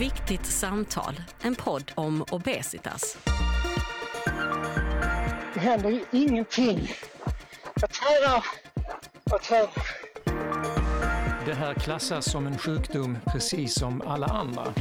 viktigt samtal, en podd om obesitas. Det händer ju ingenting. Jag tränar och tränar. Det här klassas som en sjukdom precis som alla andra.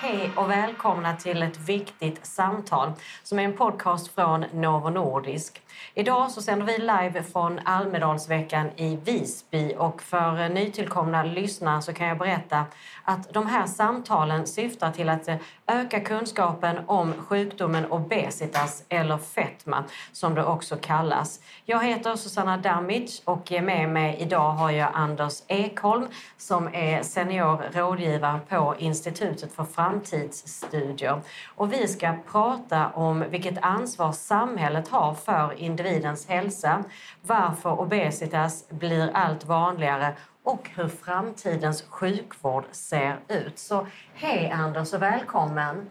Hej och välkomna till ett viktigt samtal som är en podcast från Novo Nordisk. Idag så sänder vi live från Almedalsveckan i Visby och för eh, nytillkomna lyssnare så kan jag berätta att de här samtalen syftar till att eh, öka kunskapen om sjukdomen obesitas eller fetma som det också kallas. Jag heter Susanna Damic och med mig idag har jag Anders Ekholm som är senior rådgivare på Institutet för framtidsstudier. Och vi ska prata om vilket ansvar samhället har för individens hälsa, varför obesitas blir allt vanligare och hur framtidens sjukvård ser ut. Så hej Anders och välkommen!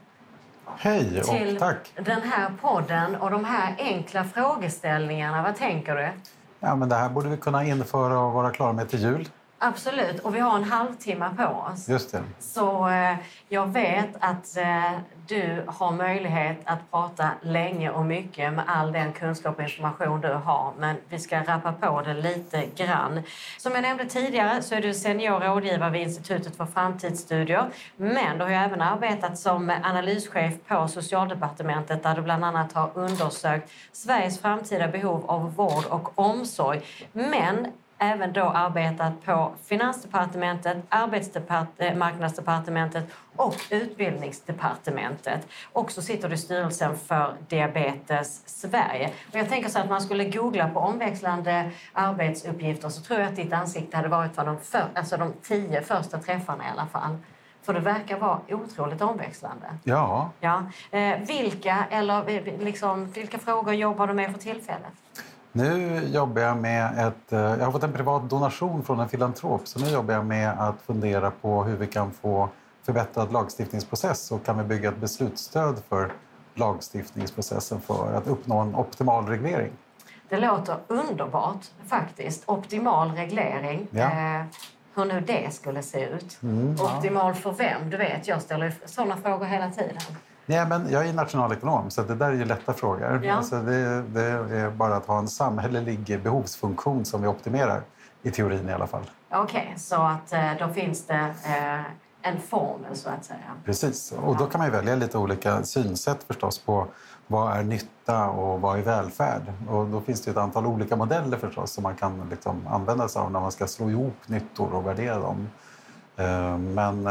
Hej och till tack! den här podden och de här enkla frågeställningarna. Vad tänker du? Ja, men det här borde vi kunna införa och vara klara med till jul. Absolut, och vi har en halvtimme på oss. Just det. Så eh, jag vet att eh, du har möjlighet att prata länge och mycket med all den kunskap och information du har. Men vi ska rappa på det lite grann. Som jag nämnde tidigare så är du senior rådgivare vid Institutet för framtidsstudier. Men du har även arbetat som analyschef på Socialdepartementet där du bland annat har undersökt Sveriges framtida behov av vård och omsorg. Men även då arbetat på Finansdepartementet, Arbetsmarknadsdepartementet och Utbildningsdepartementet. Och så sitter du i styrelsen för Diabetes Sverige. Och jag tänker så att man skulle googla på omväxlande arbetsuppgifter så tror jag att ditt ansikte hade varit för de, för, alltså de tio första träffarna i alla fall. För det verkar vara otroligt omväxlande. Ja. Ja. Eh, vilka, eller, liksom, vilka frågor jobbar du med för tillfället? Nu jobbar jag med ett... eh, Jag har fått en privat donation från en filantrop så nu jobbar jag med att fundera på hur vi kan få förbättrad lagstiftningsprocess och kan vi bygga ett beslutsstöd för lagstiftningsprocessen för att uppnå en optimal reglering. Det låter underbart faktiskt. Optimal reglering. Ja. Eh, hur nu det skulle se ut. Mm, ja. Optimal för vem? Du vet, jag ställer sådana frågor hela tiden. Nej, men jag är nationalekonom så det där är ju lätta frågor. Ja. Alltså det, det är bara att ha en samhällelig behovsfunktion som vi optimerar, i teorin i alla fall. Okej, så att eh, då finns det eh, en formel så att säga. Precis, och då kan man ju välja lite olika synsätt förstås på vad är nytta och vad är välfärd. Och då finns det ett antal olika modeller förstås som man kan liksom använda sig av när man ska slå ihop nyttor och värdera dem. Eh, Men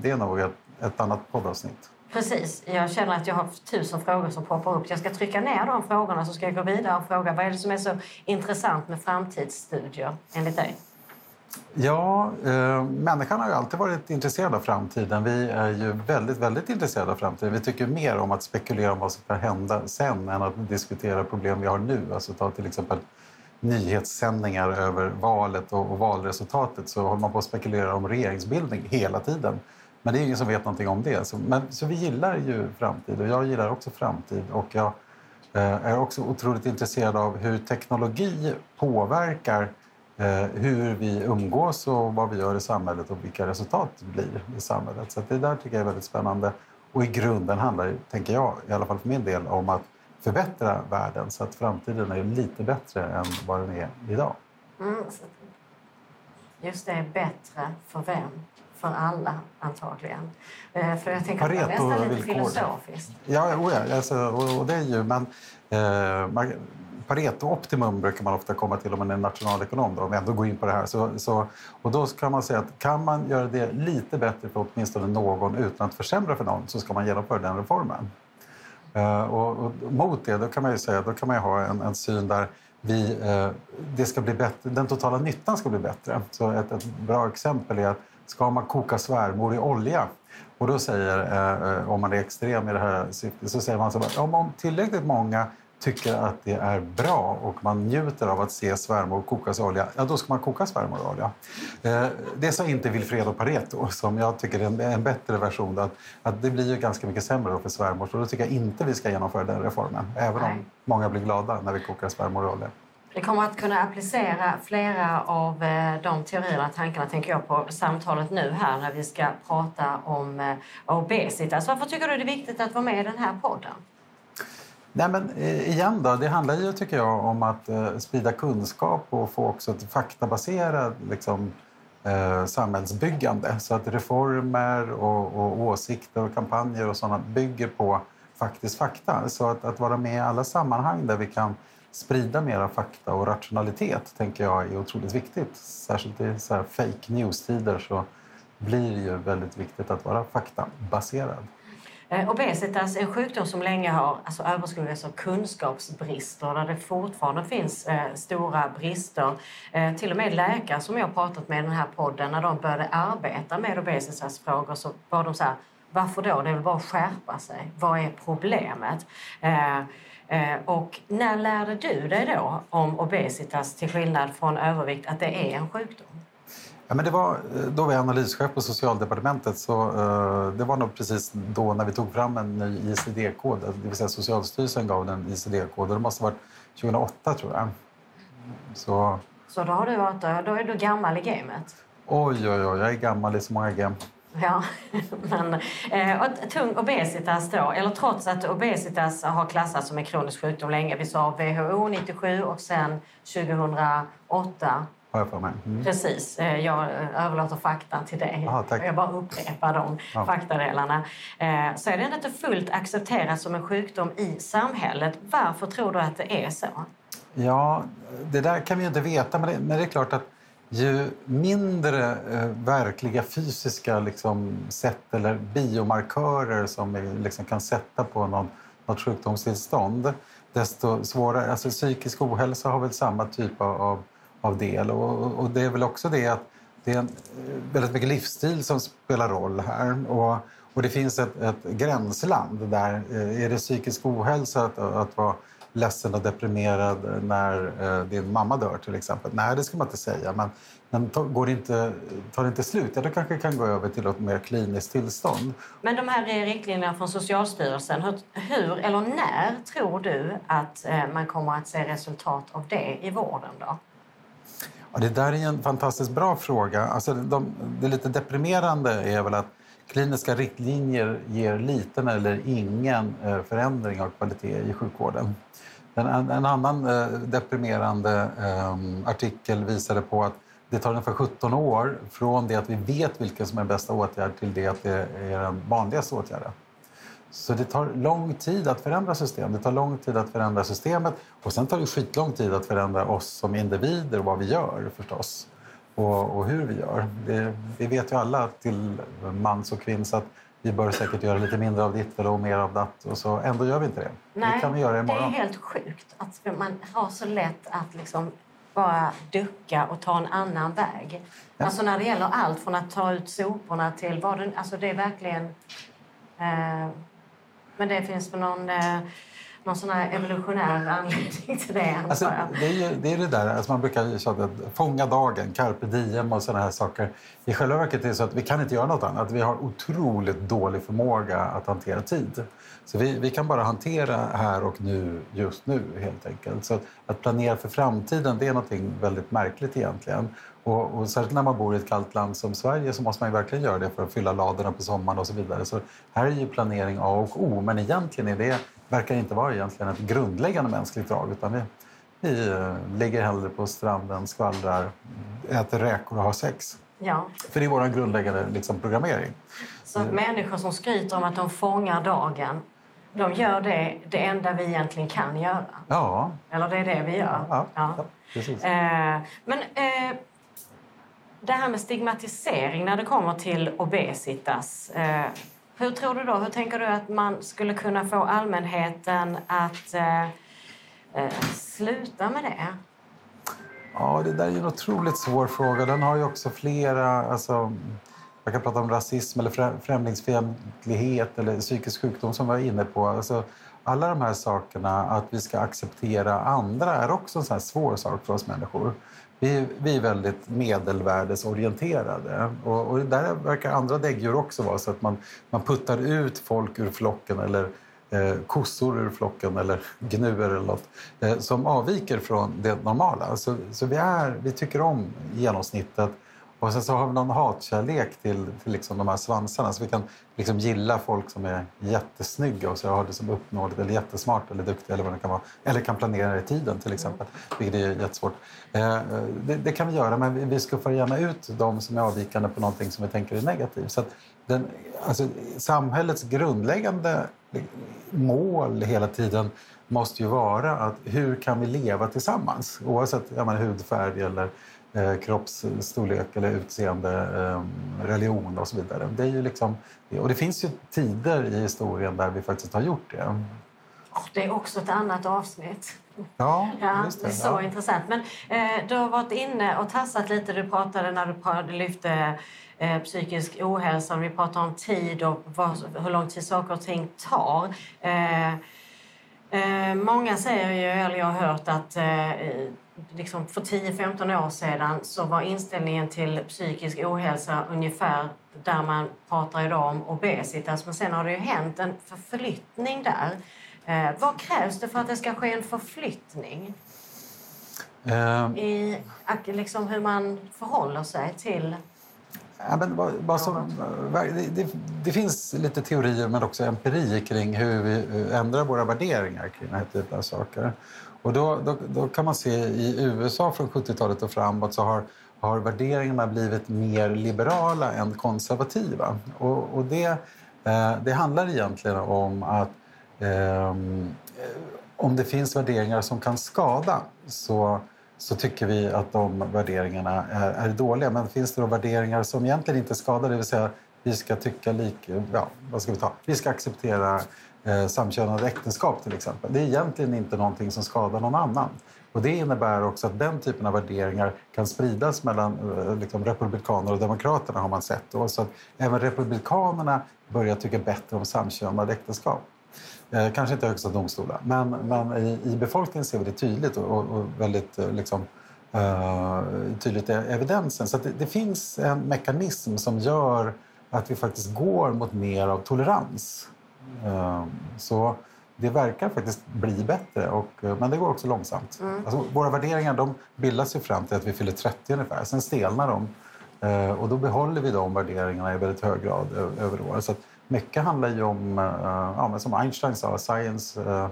det är nog ett annat poddavsnitt. Precis. Jag känner att jag har tusen frågor som poppar upp. Jag ska trycka ner de frågorna så ska jag gå vidare och fråga vad är det som är så intressant med framtidsstudier enligt dig? Ja, eh, människan har ju alltid varit intresserad av framtiden. Vi är ju väldigt, väldigt intresserade av framtiden. Vi tycker mer om att spekulera om vad som ska hända sen än att diskutera problem vi har nu. Alltså ta till exempel nyhetssändningar över valet och, och valresultatet så håller man på att spekulera om regeringsbildning hela tiden. Men det är ingen som vet någonting om det. Så, men, så vi gillar ju framtid och jag gillar också framtid. Och jag eh, är också otroligt intresserad av hur teknologi påverkar eh, hur vi umgås och vad vi gör i samhället och vilka resultat det blir i samhället. Så att det där tycker jag är väldigt spännande. Och i grunden handlar det, tänker jag, i alla fall för min del, om att förbättra världen så att framtiden är lite bättre än vad den är idag. Mm. Just det, bättre för vem? För alla antagligen. Eh, För jag tänker att det är nästan lite filosofiskt. Ja, oh ja alltså, och, det är ju... Men, eh, man- Pareto-optimum brukar man ofta komma till om man är nationalekonom, då, om vi ändå går in på det här. Så, så, och då kan man säga att kan man göra det lite bättre för åtminstone någon utan att försämra för någon så ska man genomföra den reformen. Eh, och, och mot det då kan man ju säga då kan man ju ha en, en syn där vi, eh, det ska bli bättre, den totala nyttan ska bli bättre. Så ett, ett bra exempel är att ska man koka svärmor i olja och då säger, eh, om man är extrem i det här syftet, så säger man så här, om, tillräckligt många tycker att det är bra och man njuter av att se svärmor kokas i olja, ja då ska man koka svärmor i olja. Eh, det sa inte Wilfredo Pareto, som jag tycker är en, en bättre version. Att, att det blir ju ganska mycket sämre för svärmor, så då tycker jag inte vi ska genomföra den reformen. Även om många blir glada när vi kokar svärmor i olja. Det kommer att kunna applicera flera av eh, de teorierna och tankarna tänker jag på samtalet nu här när vi ska prata om eh, obesitas. Varför tycker du det är viktigt att vara med i den här podden? Nej, men eh, igen då, det handlar ju tycker jag om att eh, sprida kunskap och få också ett faktabaserat liksom, eh, samhällsbyggande. Så att reformer och, och åsikter och kampanjer och sådana bygger på faktisk fakta. Så att, att vara med i alla sammanhang där vi kan sprida mera fakta och rationalitet tänker jag är otroligt viktigt. Särskilt i så här fake news-tider så blir det ju väldigt viktigt att vara faktabaserad. Eh, Obesitas är en sjukdom som länge har alltså, överskuggats av kunskapsbrister där det fortfarande finns eh, stora brister. Eh, till och med läkare som jag har pratat med i den här podden, när de började arbeta med obesitasfrågor så var de så här, varför då? Det är väl bara att skärpa sig. Vad är problemet? Eh, och när lärde du dig då om obesitas till skillnad från övervikt att det är en sjukdom? Ja, men det var, eh, då var jag analyschef på Socialdepartementet. Så, uh, det var nog precis då när vi tog fram en ny ICD-kod. Det vill säga Socialstyrelsen gav den ICD-kod. Det måste ha varit 2008 tror jag. Så, så då, har du varit, då är du gammal i gamet? Oj, oj, oj. Jag är gammal i så många game. Ja, men eh, tung obesitas då, eller trots att obesitas har klassats som en kronisk sjukdom länge. Vi sa WHO 97 och sen 2008 har jag för mig. Mm. Precis. Eh, jag överlåter faktan till dig. Aha, jag bara upprepar de ja. faktadelarna. Eh, så är det inte fullt accepterat som en sjukdom i samhället. Varför tror du att det är så? Ja, det där kan vi inte veta, men det, men det är klart att ju mindre eh, verkliga fysiska liksom, sätt eller biomarkörer som vi liksom kan sätta på någon, något sjukdomstillstånd desto svårare. Alltså, psykisk ohälsa har väl samma typ av av del. Och, och, det är väl också det att det är en, eh, väldigt mycket livsstil som spelar roll här. Och, och det finns ett, ett gränsland där. Eh, är det psykisk ohälsa att, att vara ledsen och deprimerad när eh, din mamma dör till exempel? Nej, det ska man inte säga. Men, men går det inte, tar det inte slut, ja, då kanske det kan gå över till ett mer kliniskt tillstånd. Men de här riktlinjerna från Socialstyrelsen, hur, hur eller när tror du att eh, man kommer att se resultat av det i vården? då? Ja, det där är en fantastiskt bra fråga. Alltså, de, det lite deprimerande är väl att kliniska riktlinjer ger liten eller ingen eh, förändring av kvalitet i sjukvården. En, en annan eh, deprimerande ehm, artikel visade på att det tar ungefär 17 år från det att vi vet vilken som är bästa åtgärd till det att det är den vanligaste åtgärden. Så det tar lång tid att förändra system. Det tar lång tid att förändra systemet och sen tar det skitlång tid att förändra oss som individer och vad vi gör förstås. Och, och hur vi gör. Det, vi vet ju alla till mans och kvinns att vi bör säkert göra lite mindre av ditt eller mer av datt och så ändå gör vi inte det. Nej, det kan vi göra imorgon. det är helt sjukt att man har så lätt att liksom bara ducka och ta en annan väg. Ja. Alltså när det gäller allt från att ta ut soporna till vad det, alltså det är verkligen eh, men det finns väl någon, eh, någon sån här evolutionär anledning till det, alltså, det, är ju, det är det där, alltså man brukar säga att fånga dagen, carpe diem och sådana här saker. I själva verket är det så att vi kan inte göra något annat. Vi har otroligt dålig förmåga att hantera tid. Så vi, vi kan bara hantera här och nu, just nu helt enkelt. Så att, att planera för framtiden, det är något väldigt märkligt egentligen. Och, och särskilt när man bor i ett kallt land som Sverige så måste man verkligen göra det för att fylla ladorna på sommaren och så vidare. Så här är ju planering A och O, men egentligen är det, verkar inte vara egentligen ett grundläggande mänskligt drag utan vi, vi eh, ligger hellre på stranden, skvallrar, äter räkor och har sex. Ja. För det är vår grundläggande liksom, programmering. Så människor som skryter om att de fångar dagen de gör det, det enda vi egentligen kan göra. Ja. Eller det är det vi gör. Ja, ja. ja precis. Eh, men eh, det här med stigmatisering när det kommer till obesitas. Eh, hur tror du då? Hur tänker du att man skulle kunna få allmänheten att eh, eh, sluta med det? Ja, det där är en otroligt svår fråga. Den har ju också flera... Alltså, man kan prata om rasism eller främlingsfientlighet eller psykisk sjukdom som vi var inne på. Alltså, alla de här sakerna, att vi ska acceptera andra, är också en sån svår sak för oss människor. Vi, vi är väldigt medelvärdesorienterade. Och, och där verkar andra däggdjur också vara. Så att man, man puttar ut folk ur flocken eller eh, kossor ur flocken eller gnuer eller något eh, som avviker från det normala. Så, så vi, är, vi tycker om genomsnittet och sen så har vi någon hatkärlek till, till liksom de här svansarna. Så vi kan liksom gilla folk som är jättesnygga och så har det som uppnåeligt eller jättesmart eller duktiga eller vad det kan vara. Eller kan planera i tiden till exempel, vilket är jättesvårt. Eh, det, det, kan vi göra, men vi, vi skuffar gärna ut de som är avvikande på någonting som vi tänker är negativt. Så den, alltså, samhällets grundläggande mål hela tiden måste ju vara att hur kan vi leva tillsammans? Oavsett ja, men, hudfärg eller eh, kroppsstorlek eller utseende, eh, religion och så vidare. Det är ju liksom, och det finns ju tider i historien där vi faktiskt har gjort det. Det är också ett annat avsnitt. Ja, ja det. är så ja. intressant. Men eh, du har varit inne och tassat lite. Du pratade när du lyfte eh, psykisk ohälsa. Vi pratade om tid och vad, hur lång tid saker och ting tar. Eh, eh många säger ju, eller jag har hört att eh, liksom för 10-15 år sedan så var inställningen till psykisk ohälsa ungefär där man pratar idag om obesitas. Men sen har det ju hänt en förflyttning där. Eh, vad krävs det för att det ska ske en förflyttning? Uh, I liksom, hur man förhåller sig till Ja, men vad, vad som, det, det, det, finns lite teorier men också empiri kring hur vi ändrar våra värderingar kring den här typen av saker. Och då, då, då kan man se i USA från 70-talet och framåt så har, har värderingarna blivit mer liberala än konservativa. Och, och det, eh, det handlar egentligen om att ehm, eh, om det finns värderingar som kan skada så, så tycker vi att de värderingarna är, är dåliga. Men finns det då värderingar som egentligen inte skadar, det vill säga vi ska tycka lik, ja, vad ska vi ta? Vi ska acceptera eh, samkönade äktenskap till exempel. Det är egentligen inte någonting som skadar någon annan. Och det innebär också att den typen av värderingar kan spridas mellan eh, liksom, republikaner och demokraterna har man sett. Då. Så att även republikanerna börjar tycka bättre om samkönade äktenskap. Eh, kanske inte högsta domstolar, men, men i, i befolkningen ser vi det tydligt och, och väldigt eh, liksom, eh, tydligt i evidensen. Så det, det, finns en mekanism som gör att vi faktiskt går mot mer av tolerans. Uh, så det verkar faktiskt bli bättre, och, men det går också långsamt. Mm. Alltså, våra värderingar de bildas ju fram till att vi fyller 30 ungefär, sen stelnar de. Uh, och då behåller vi de värderingarna i väldigt hög grad över år. Så mycket handlar ju om, eh, ja, som Einstein sa, science, eh,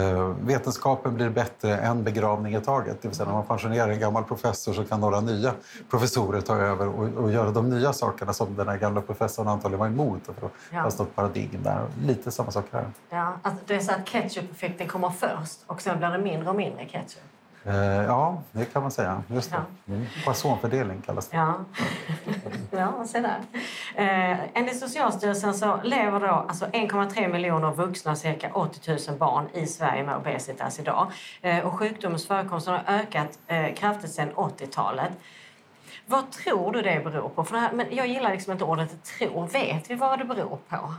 eh, vetenskapen blir bättre en begravning i taget. Det vill säga när man pensionerar en gammal professor så kan några nya professorer ta över och, och göra de nya sakerna som den här gamla professorn antagligen var emot. För att ja. ha stått paradigm där. Lite samma sak här. Ja, alltså det är så att ketchup-effekten kommer först och sen blir det mindre och mindre ketchup. Eh, ja, det kan man säga. Just det. Mm. Poissonfördelning kallas det. Ja, ja se där. Eh, enligt Socialstyrelsen så lever då alltså 1,3 miljoner vuxna och cirka 80 000 barn i Sverige med obesitas idag. Eh, och sjukdomens förekomst har ökat eh, kraftigt sedan 80-talet. Vad tror du det beror på? För det här, men jag gillar liksom inte ordet tro. Vet vi vad det beror på?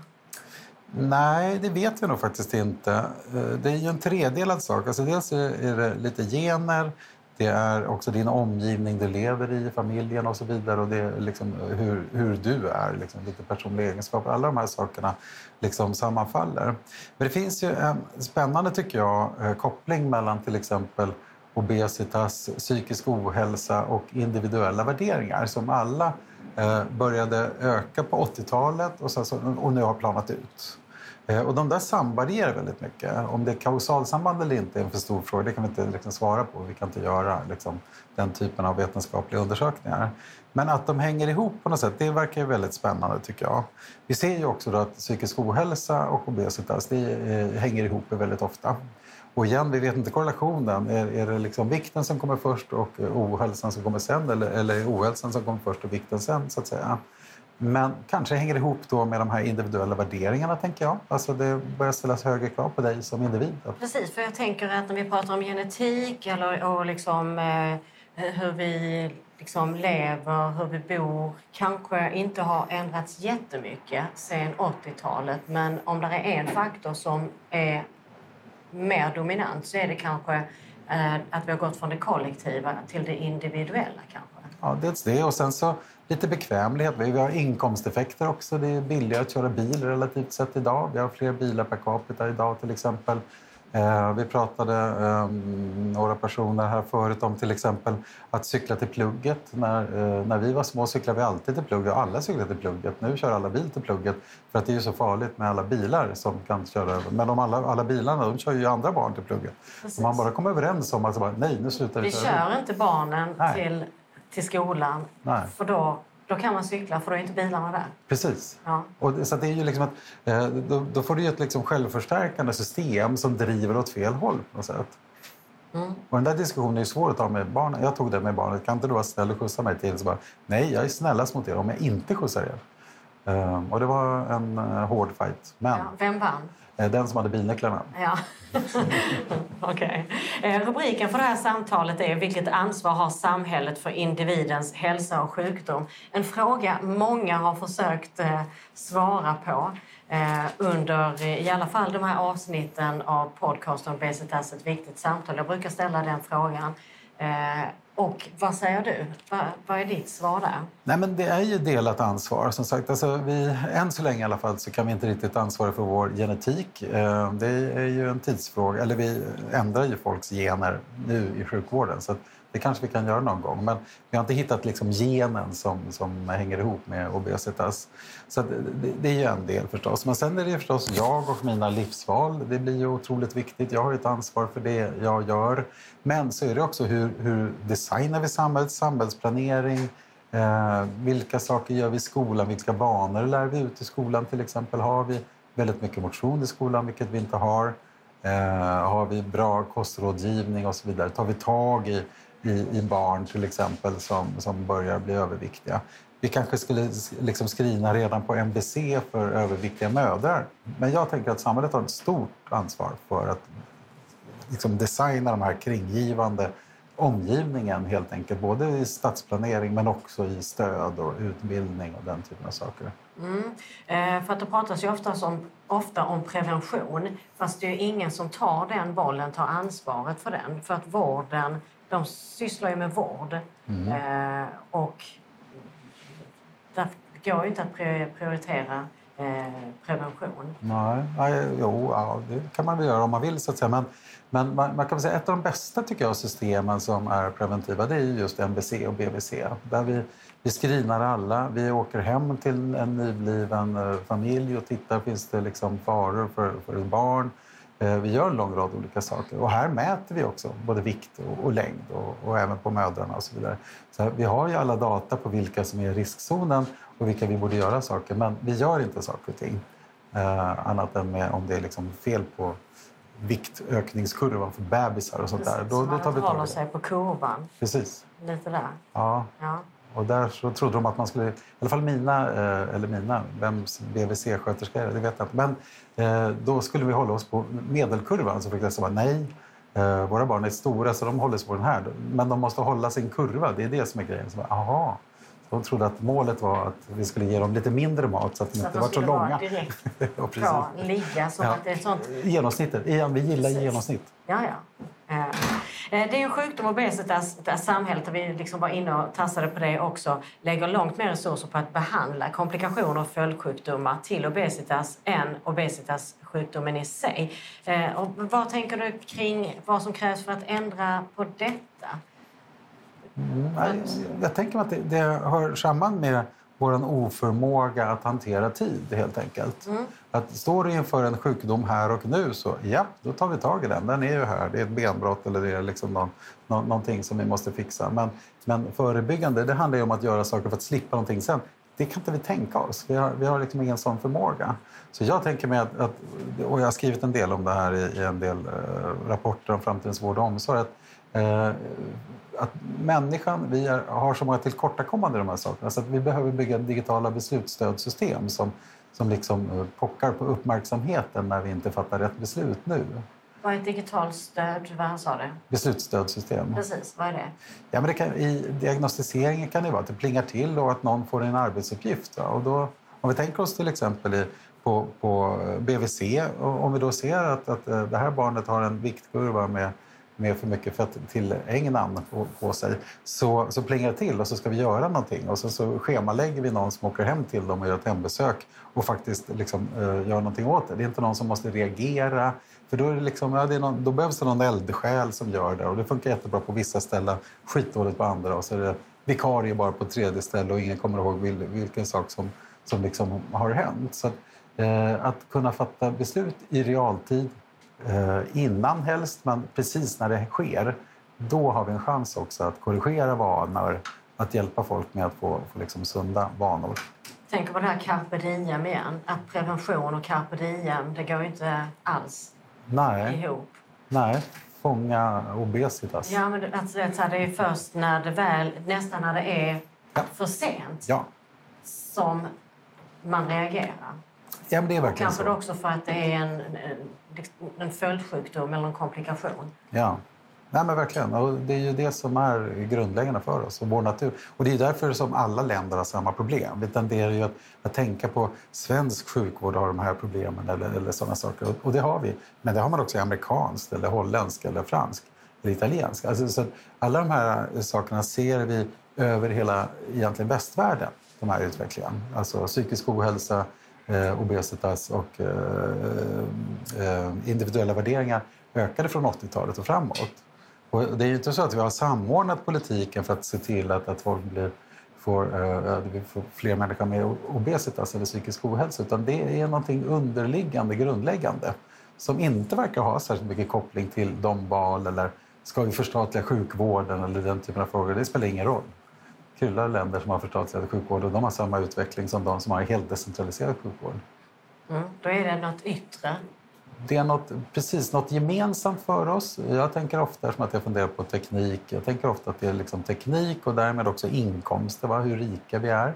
Nej, det vet vi nog faktiskt inte. Eh, det är ju en tredelad sak. Alltså dels är det lite gener, det är också din omgivning du lever i, familjen och så vidare och det är liksom eh, hur, hur du är, liksom, lite personliga egenskaper. Alla de här sakerna liksom sammanfaller. Men det finns ju en spännande, tycker jag, eh, koppling mellan till exempel obesitas, psykisk ohälsa och individuella värderingar som alla eh, började öka på 80-talet och, så, och nu har planat ut. Eh, och de där samvarierar väldigt mycket. Om det är kausalsamband eller inte är en för stor fråga. Det kan vi inte liksom svara på. Vi kan inte göra liksom, den typen av vetenskapliga undersökningar. Men att de hänger ihop på något sätt, det verkar ju väldigt spännande tycker jag. Vi ser ju också att psykisk ohälsa och obesitas det eh, hänger ihop väldigt ofta. Och igen, vi vet inte korrelationen. Är, är det liksom vikten som kommer först och ohälsan som kommer sen eller, eller är ohälsan som kommer först och vikten sen? så att säga? Men kanske hänger ihop då med de här individuella värderingarna, tänker jag. Alltså det börjar ställas högre krav på dig som individ. Precis, för jag tänker att när vi pratar om genetik eller, och liksom, eh, hur vi liksom lever, hur vi bor, kanske inte har ändrats jättemycket sen 80-talet. Men om det är en faktor som är mer dominant så är det kanske eh, att vi har gått från det kollektiva till det individuella. kanske. Ja, dels det. Och sen så lite bekvämlighet. Vi har inkomsteffekter också. Det är billigare att köra bil relativt sett idag. Vi har fler bilar per capita idag till exempel. Eh, vi pratade, eh, några personer här förut, om till exempel att cykla till plugget. När, eh, när vi var små cyklade vi alltid till plugget. Alla cyklade till plugget. Nu kör alla bil till plugget för att det är så farligt med alla bilar som kan köra över. Men de alla, alla bilarna de kör ju andra barn till plugget. Om man bara kommer överens om att bara, nej, nu slutar vi Vi kör inte barnen till, till skolan Nej. för då, då kan man cykla för då är inte bilarna där. Precis. Ja. Och det, så det är ju liksom att, eh, då, då får du ju ett liksom självförstärkande system som driver åt fel håll på något sätt. Och den där diskussionen är svår att ta med barnen. Jag tog det med barnet. Kan inte du vara snäll och skjutsa mig till? Så bara, Nej, jag är snällast mot er om jag inte skjutsar er. Eh, och det var en eh, hård fight. Men Ja, vem vann? eh, den som hade bilnycklarna. Ja. Okej. Eh, Rubriken för det här samtalet är Vilket ansvar har samhället för individens hälsa och sjukdom? En fråga många har försökt svara på under i alla fall de här avsnitten av podcasten Obesitas ett viktigt samtal. Jag brukar ställa den frågan. Och vad säger du? Vad, vad är ditt svar där? Nej, men det är ju delat ansvar. Som sagt, alltså, vi, än så länge i alla fall så kan vi inte riktigt ansvara för vår genetik. Eh, det är ju en tidsfråga. Eller vi ändrar ju folks gener nu i sjukvården. Så att det kanske vi kan göra någon gång. Men vi har inte hittat liksom genen som, som hänger ihop med obesitas. Så det, det är ju en del förstås. Men sen är det ju förstås jag och mina livsval. Det blir ju otroligt viktigt. Jag har ju ett ansvar för det jag gör. Men så är det också hur, hur designar vi samhället, samhällsplanering. Eh, vilka saker gör vi i skolan? Vilka banor lär vi ut i skolan till exempel? Har vi väldigt mycket motion i skolan, vilket vi inte har? Eh, har vi bra kostrådgivning och så vidare? Tar vi tag i, i, i barn till exempel som, som börjar bli överviktiga? Vi kanske skulle liksom screena redan på MBC för överviktiga mödrar. Men jag tänker att samhället har ett stort ansvar för att liksom designa de här kringgivande omgivningen helt enkelt. Både i stadsplanering men också i stöd och utbildning och den typen av saker. Mm. Eh, för att det pratas ju ofta om, ofta om prevention fast det är ju ingen som tar den bollen, tar ansvaret för den. För att vården, de sysslar ju med vård. Eh, och där går ju inte att pri- prioritera eh, prevention. Nej, nej, jo, ja, det kan man väl göra om man vill. Så att säga. Men, men man, man kan säga ett av de bästa tycker jag, systemen som är preventiva det är ju just MBC och BVC. Där vi, vi screenar alla. Vi åker hem till en nybliven eh, familj och tittar. Finns det liksom faror för, för barn? Eh, Vi gör en lång rad olika saker. Och här mäter vi också både vikt och, och längd och, och även på mödrarna och så vidare. Så här, vi har ju alla data på vilka som är i riskzonen och vilka vi borde göra saker. Men vi gör inte saker och ting. Eh, annat än med, om det är liksom fel på viktökningskurvan för bebisar och sånt där. Då, då tar vi tag i det. sig på kurvan. Precis. Lite där. Ja. Ja. Och där så trodde de att man skulle, i alla fall mina, eh, eller mina, vems BVC-sköterska är det, det vet jag inte. Men eh, då skulle vi hålla oss på medelkurvan. Så fick jag säga nej, eh, våra barn är stora så de håller sig på den här. Men de måste hålla sin kurva, det är det som är grejen. Så, bara, aha. Så de trodde att målet var att vi skulle ge dem lite mindre mat så att de Så inte var så långa. direkt ja, precis. bra, ligga som Ja. att det är ett sånt Genomsnittet, igen, vi gillar Precis. genomsnitt. Ja, ja. Eh, det är en sjukdom, obesitas, där samhället, och vi liksom var inne och tassade på det också, lägger långt mer resurser på att behandla komplikationer och följdsjukdomar till obesitas än obesitas-sjukdomen i sig. Eh, och vad tänker du kring vad som krävs för att ändra på detta? Mm, Jag tänker att det, det hör samman med vår oförmåga att hantera tid helt enkelt. Att står du inför en sjukdom här och nu så ja, då tar vi tag i den. Den är ju här. Det är ett benbrott eller det är liksom någon, nå- någonting som vi måste fixa. Men, men förebyggande, det handlar ju om att göra saker för att slippa någonting sen. Det kan inte vi tänka oss. Vi har, vi har liksom ingen sån förmåga. Så jag tänker mig att, att och jag har skrivit en del om det här i, i en del eh, rapporter om framtidens vård och omsorg. Att, eh, att människan vi är, har så många tillkortakommanden i de här sakerna så att vi behöver bygga digitala beslutsstödssystem som, som liksom eh, pockar på uppmärksamheten när vi inte fattar rätt beslut nu. Vad är ett digitalt stöd? Vad sa du? Beslutsstödssystem. Precis, vad är det? Ja, men det kan, I diagnostiseringen kan det vara att det plingar till och att någon får en arbetsuppgift. Va? Och då, om vi tänker oss till exempel i, på, på BVC, om vi då ser att, att eh, det här barnet har en viktkurva med med för mycket fett tillägnan på, på sig så, så plingar det till och så ska vi göra någonting och så, så schemalägger vi någon som åker hem till dem och gör ett hembesök och faktiskt liksom, uh, gör någonting åt det. Det är inte någon som måste reagera för då, är det liksom, ja, det är någon, då behövs det någon eldsjäl som gör det och det funkar jättebra på vissa ställen, skitdåligt på andra och så är det vikarie bara på ett tredje ställe och ingen kommer ihåg vilken sak som, som liksom har hänt. Så att, eh, att kunna fatta beslut i realtid innan helst, men precis när det sker, då har vi en chans också att korrigera vanor, att hjälpa folk med att få, få liksom sunda vanor. Tänk på det här carpe diem igen. Att prevention och carpe diem, det går ju inte alls Nej. ihop. Nej, fånga obesitas. Ja, men alltså, det är först när det väl, nästan när det är Ja. för sent Ja, som man reagerar. Ja men det är verkligen Kanske så. också för att det är en, en, en följdsjukdom eller en komplikation. Ja. Nej, men verkligen. Och det är ju det som är grundläggande för oss och vår natur. Och det är därför som alla länder har samma problem. Vi tenderar ju att, att tänka på svensk sjukvård har de här problemen eller, eller sådana saker. Och, och det har vi. Men det har man också i amerikansk, eller holländsk, eller fransk eller italiensk. Alltså, så alla de här sakerna ser vi över hela egentligen västvärlden, de här utvecklingen. Alltså psykisk ohälsa, eh, obesitas och eh, eh, individuella värderingar ökade från 80-talet och framåt. Och det är ju inte så att vi har samordnat politiken för att se till att, att folk blir, får, eh, att vi får fler människor med obesitas eller psykisk ohälsa utan det är någonting underliggande, grundläggande som inte verkar ha särskilt mycket koppling till de val eller ska vi förstatliga sjukvården eller den typen av frågor. Det spelar ingen roll. Kryllar länder som har förstatligat sjukvård och de har samma utveckling som de som har helt decentraliserad sjukvård. Mm. Då är det något yttre. Det är något, precis något gemensamt för oss. Jag tänker ofta som att jag funderar på teknik. Jag tänker ofta att det är liksom teknik och därmed också inkomster, va? hur rika vi är.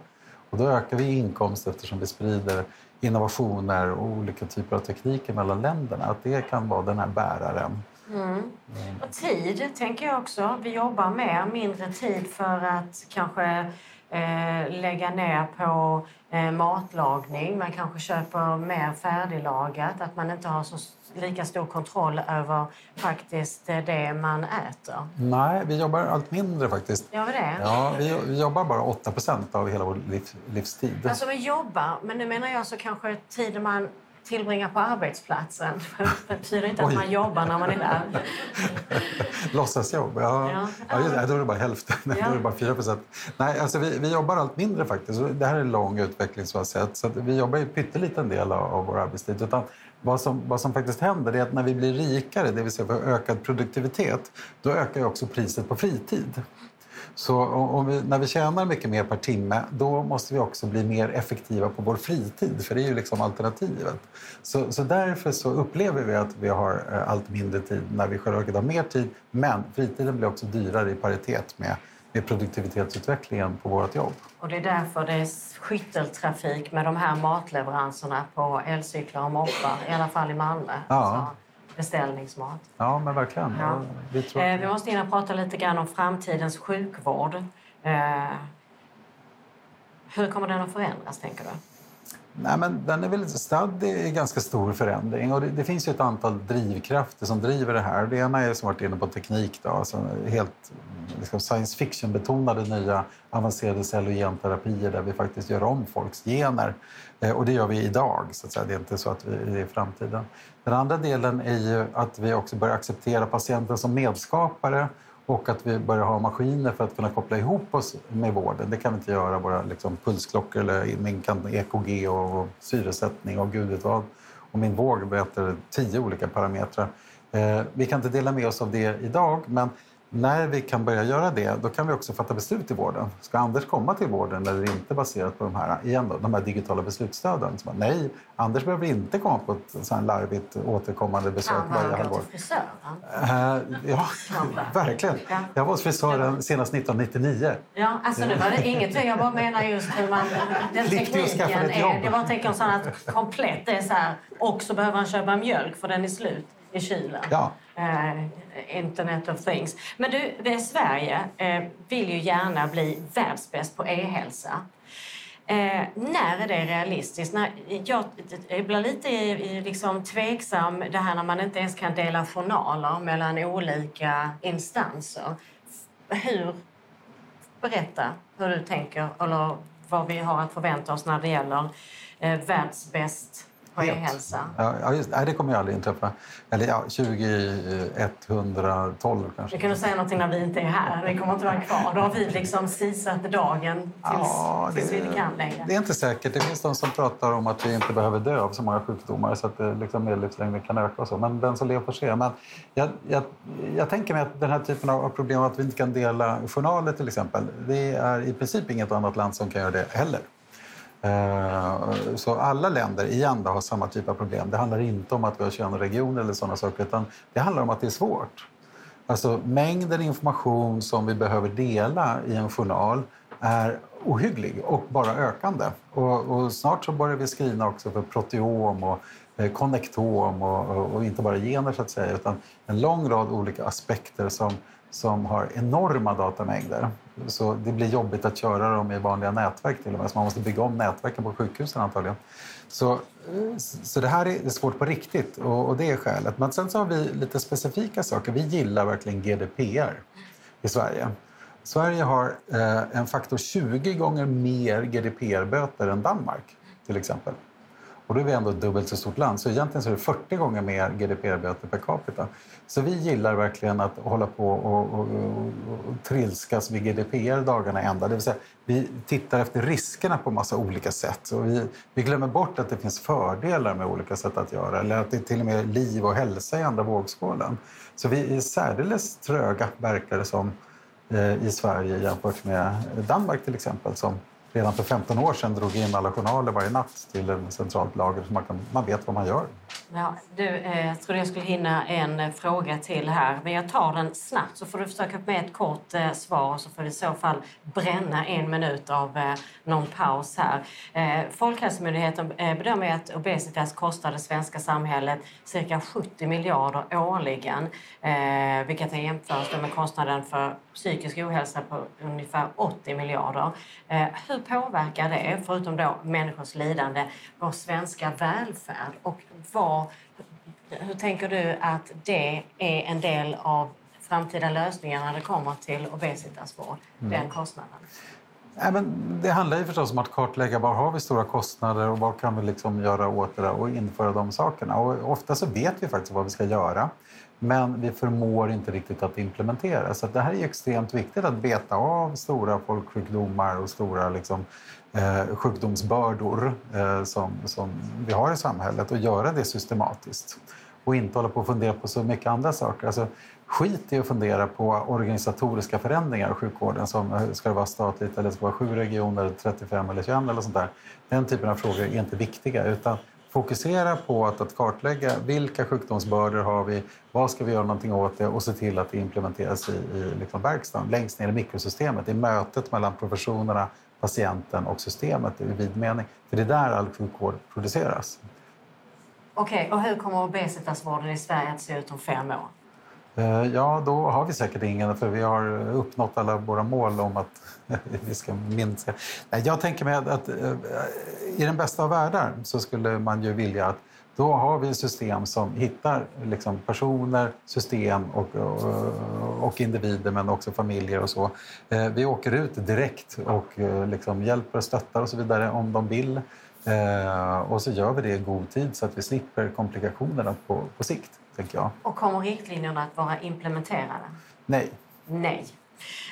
Och då ökar vi inkomst eftersom vi sprider innovationer och olika typer av tekniker mellan länderna. Att det kan vara den här bäraren. Mm. Och tid tänker jag också. Vi jobbar med mindre tid för att kanske eh, lägga ner på eh, matlagning. Man kanske köper mer färdiglagat. Att man inte har så lika stor kontroll över faktiskt eh, det man äter. Nej, vi jobbar allt mindre faktiskt. Gör vi det? Ja, vi, vi jobbar bara 8% av hela vår liv, livstid. Alltså vi jobbar, men nu menar jag så kanske tiden man tillbringar på arbetsplatsen. Det betyder inte Oj. att man jobbar när man är där. Låtsasjobb, ja. Ja. ja. just då är det bara hälften. Ja. Då är det bara 4 Nej, alltså vi, vi jobbar allt mindre faktiskt. Det här är en lång utveckling så, sett. så vi jobbar ju pytteliten del av, av vår arbetstid. Utan vad, som, vad som faktiskt händer är att när vi blir rikare, det vill säga för ökad produktivitet, då ökar ju också priset på fritid. Så om vi, när vi tjänar mycket mer per timme, då måste vi också bli mer effektiva på vår fritid, för det är ju liksom alternativet. Så, så därför så upplever vi att vi har eh, allt mindre tid när vi själva har mer tid, men fritiden blir också dyrare i paritet med, med produktivitetsutvecklingen på vårt jobb. Och det är därför det är skytteltrafik med de här matleveranserna på elcyklar och moppar, i alla fall i Malmö. Ja. Alltså beställningsmat. Ja, men verkligen. Ja. Vi tror... Eh, vi måste in och prata lite grann om framtidens sjukvård. Eh, hur kommer den att förändras, tänker du? Nej, men den är väl stadd i ganska stor förändring. Och det, det finns ju ett antal drivkrafter som driver det här. Det ena är som varit inne på teknik. Då, alltså helt liksom science fiction-betonade nya avancerade cell och genterapier där vi faktiskt gör om folks gener. Eh, och det gör vi idag, så att säga. det är inte så att vi det är i framtiden. Den andra delen är ju att vi också börjar acceptera patienten som medskapare och att vi börjar ha maskiner för att kunna koppla ihop oss med vården. Det kan vi inte göra, våra liksom, pulsklockor eller min kan EKG och, och syresättning och gud vet vad. Och min våg mäter tio olika parametrar. Eh, vi kan inte dela med oss av det idag, men när vi kan börja göra det, då kan vi också fatta beslut i vården. Ska Anders komma till vården eller inte baserat på de här, igen då, de här digitala beslutsstöden? Så nej, Anders behöver inte komma på ett sånt larvigt återkommande besök Han varje halvår. till frisören. Eh, ja, verkligen. Ja. Jag var hos frisören senast 1999. Ja, alltså nu var det inget. Jag bara menar just hur man... Den tekniken är... Jag bara tänker att komplett det är så här... Och så behöver han köpa mjölk för den är slut i kylen. Ja. Eh, Internet of things. Men du, Sverige eh, vill ju gärna bli världsbäst på e-hälsa. Eh, när är det realistiskt? När, jag, jag blir lite liksom, tveksam det här när man inte ens kan dela journaler mellan olika instanser. Hur... Berätta hur du tänker eller vad vi har att förvänta oss när det gäller eh, världsbäst på e-hälsa. Ja, just, nej, det kommer ju aldrig inträffa. Eller ja, 2112 kanske. Vi kan du säga någonting när vi inte är här. Vi kommer inte vara kvar. Då har vi liksom sisat dagen tills, ja, det, tills vi inte kan längre. Det är inte säkert. Det finns de som pratar om att vi inte behöver dö av så många sjukdomar så att liksom medellivslängden kan öka och så. Men den som lever får se. Men jag, jag, jag tänker mig att den här typen av problem att vi inte kan dela journaler till exempel. Det är i princip inget annat land som kan göra det heller. Eh, så alla länder igen då, har samma typ av problem. Det handlar inte om att vi har 21 regioner eller sådana saker utan det handlar om att det är svårt. Alltså mängden information som vi behöver dela i en journal är ohygglig och bara ökande. Och, och snart så börjar vi skriva också för proteom och eh, konnektom och, och, och, inte bara gener så att säga utan en lång rad olika aspekter som som har enorma datamängder. Så det blir jobbigt att köra dem i vanliga nätverk till och med. Så man måste bygga om nätverken på sjukhusen antagligen. Så, så det här är svårt på riktigt och, och det är skälet. Men sen så har vi lite specifika saker. Vi gillar verkligen GDPR i Sverige. Sverige har eh, en faktor 20 gånger mer GDPR-böter än Danmark till exempel. Och då är vi ändå ett dubbelt så stort land. Så egentligen så är det 40 gånger mer GDPR-böter per capita. Så vi gillar verkligen att hålla på och, och, och, och trilskas vid GDPR dagarna ända. Det vill säga, vi tittar efter riskerna på massa olika sätt. Och vi, vi glömmer bort att det finns fördelar med olika sätt att göra. Eller att det är till och med liv och hälsa i andra vågskålen. Så vi är särdeles tröga, verkar det som, eh, i Sverige jämfört med Danmark till exempel. Som redan för 15 år sedan drog in alla journaler varje natt till en centralt lager så man, kan, man vet vad man gör. Ja, du, eh, jag trodde jag skulle hinna en eh, fråga till här, men jag tar den snabbt så får du försöka med ett kort eh, svar så får vi i så fall bränna en minut av eh, någon paus här. Eh, Folkhälsomyndigheten eh, bedömer att obesitas kostar det svenska samhället cirka 70 miljarder årligen, eh, vilket är jämförs med kostnaden för psykisk ohälsa på ungefär 80 miljarder. Eh, hur påverkar det, förutom då människors lidande, vår svenska välfärd? Och vad, hur tänker du att det är en del av framtida lösningar när det kommer till obesitasvård, mm. den kostnaden? Ja, men det handlar ju förstås om att kartlägga var har vi stora kostnader och vad kan vi liksom göra åt det och införa de sakerna. Och ofta så vet vi faktiskt vad vi ska göra men vi förmår inte riktigt att implementera. Så det här är extremt viktigt att beta av stora folksjukdomar och stora liksom, eh, sjukdomsbördor eh, som, som vi har i samhället och göra det systematiskt. Och inte hålla på och fundera på så mycket andra saker. Alltså, skit i att fundera på organisatoriska förändringar i sjukvården. Som, eh, ska det vara statligt eller ska det vara sju regioner, 35 eller 21 eller sånt där. Den typen av frågor är inte viktiga. utan fokusera på att, att kartlägga vilka sjukdomsbördor har vi, vad ska vi göra någonting åt det och se till att det implementeras i, i liksom verkstaden, längst ner i mikrosystemet, i mötet mellan professionerna, patienten och systemet i vid mening. För det är där all sjukvård produceras. Okej, okay, och hur kommer obesitasvården i Sverige att se ut om fem år? Eh, ja, då har vi säkert ingen, för vi har uppnått alla våra mål om att vi ska minska. Jag tänker mig att, eh, i den bästa av världar så skulle man ju vilja att då har vi system som hittar liksom personer, system och, och, och, individer men också familjer och så. Eh, vi åker ut direkt och liksom hjälper och stöttar och så vidare om de vill. Och så gör vi det i god tid så att vi slipper komplikationerna på, på sikt tänker jag. Och kommer riktlinjerna att vara implementerade? Nej. Nej.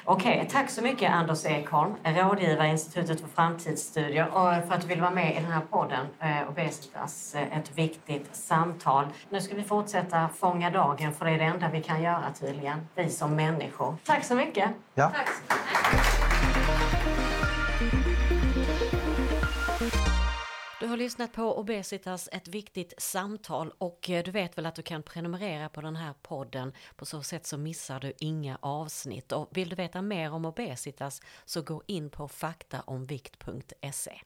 Okej, okay, tack så mycket Anders Ekholm, rådgivare Institutet för framtidsstudier och för att du vill vara med i den här podden eh, Obesitas, eh, ett viktigt samtal. Nu ska vi fortsätta fånga dagen för det är det enda vi kan göra tydligen, vi som människor. Tack så mycket. Ja. Tack har lyssnat på Obesitas, ett viktigt samtal och eh, du vet väl att du kan prenumerera på den här podden. På så sätt så missar du inga avsnitt och vill du veta mer om Obesitas så gå in på faktaomvikt.se.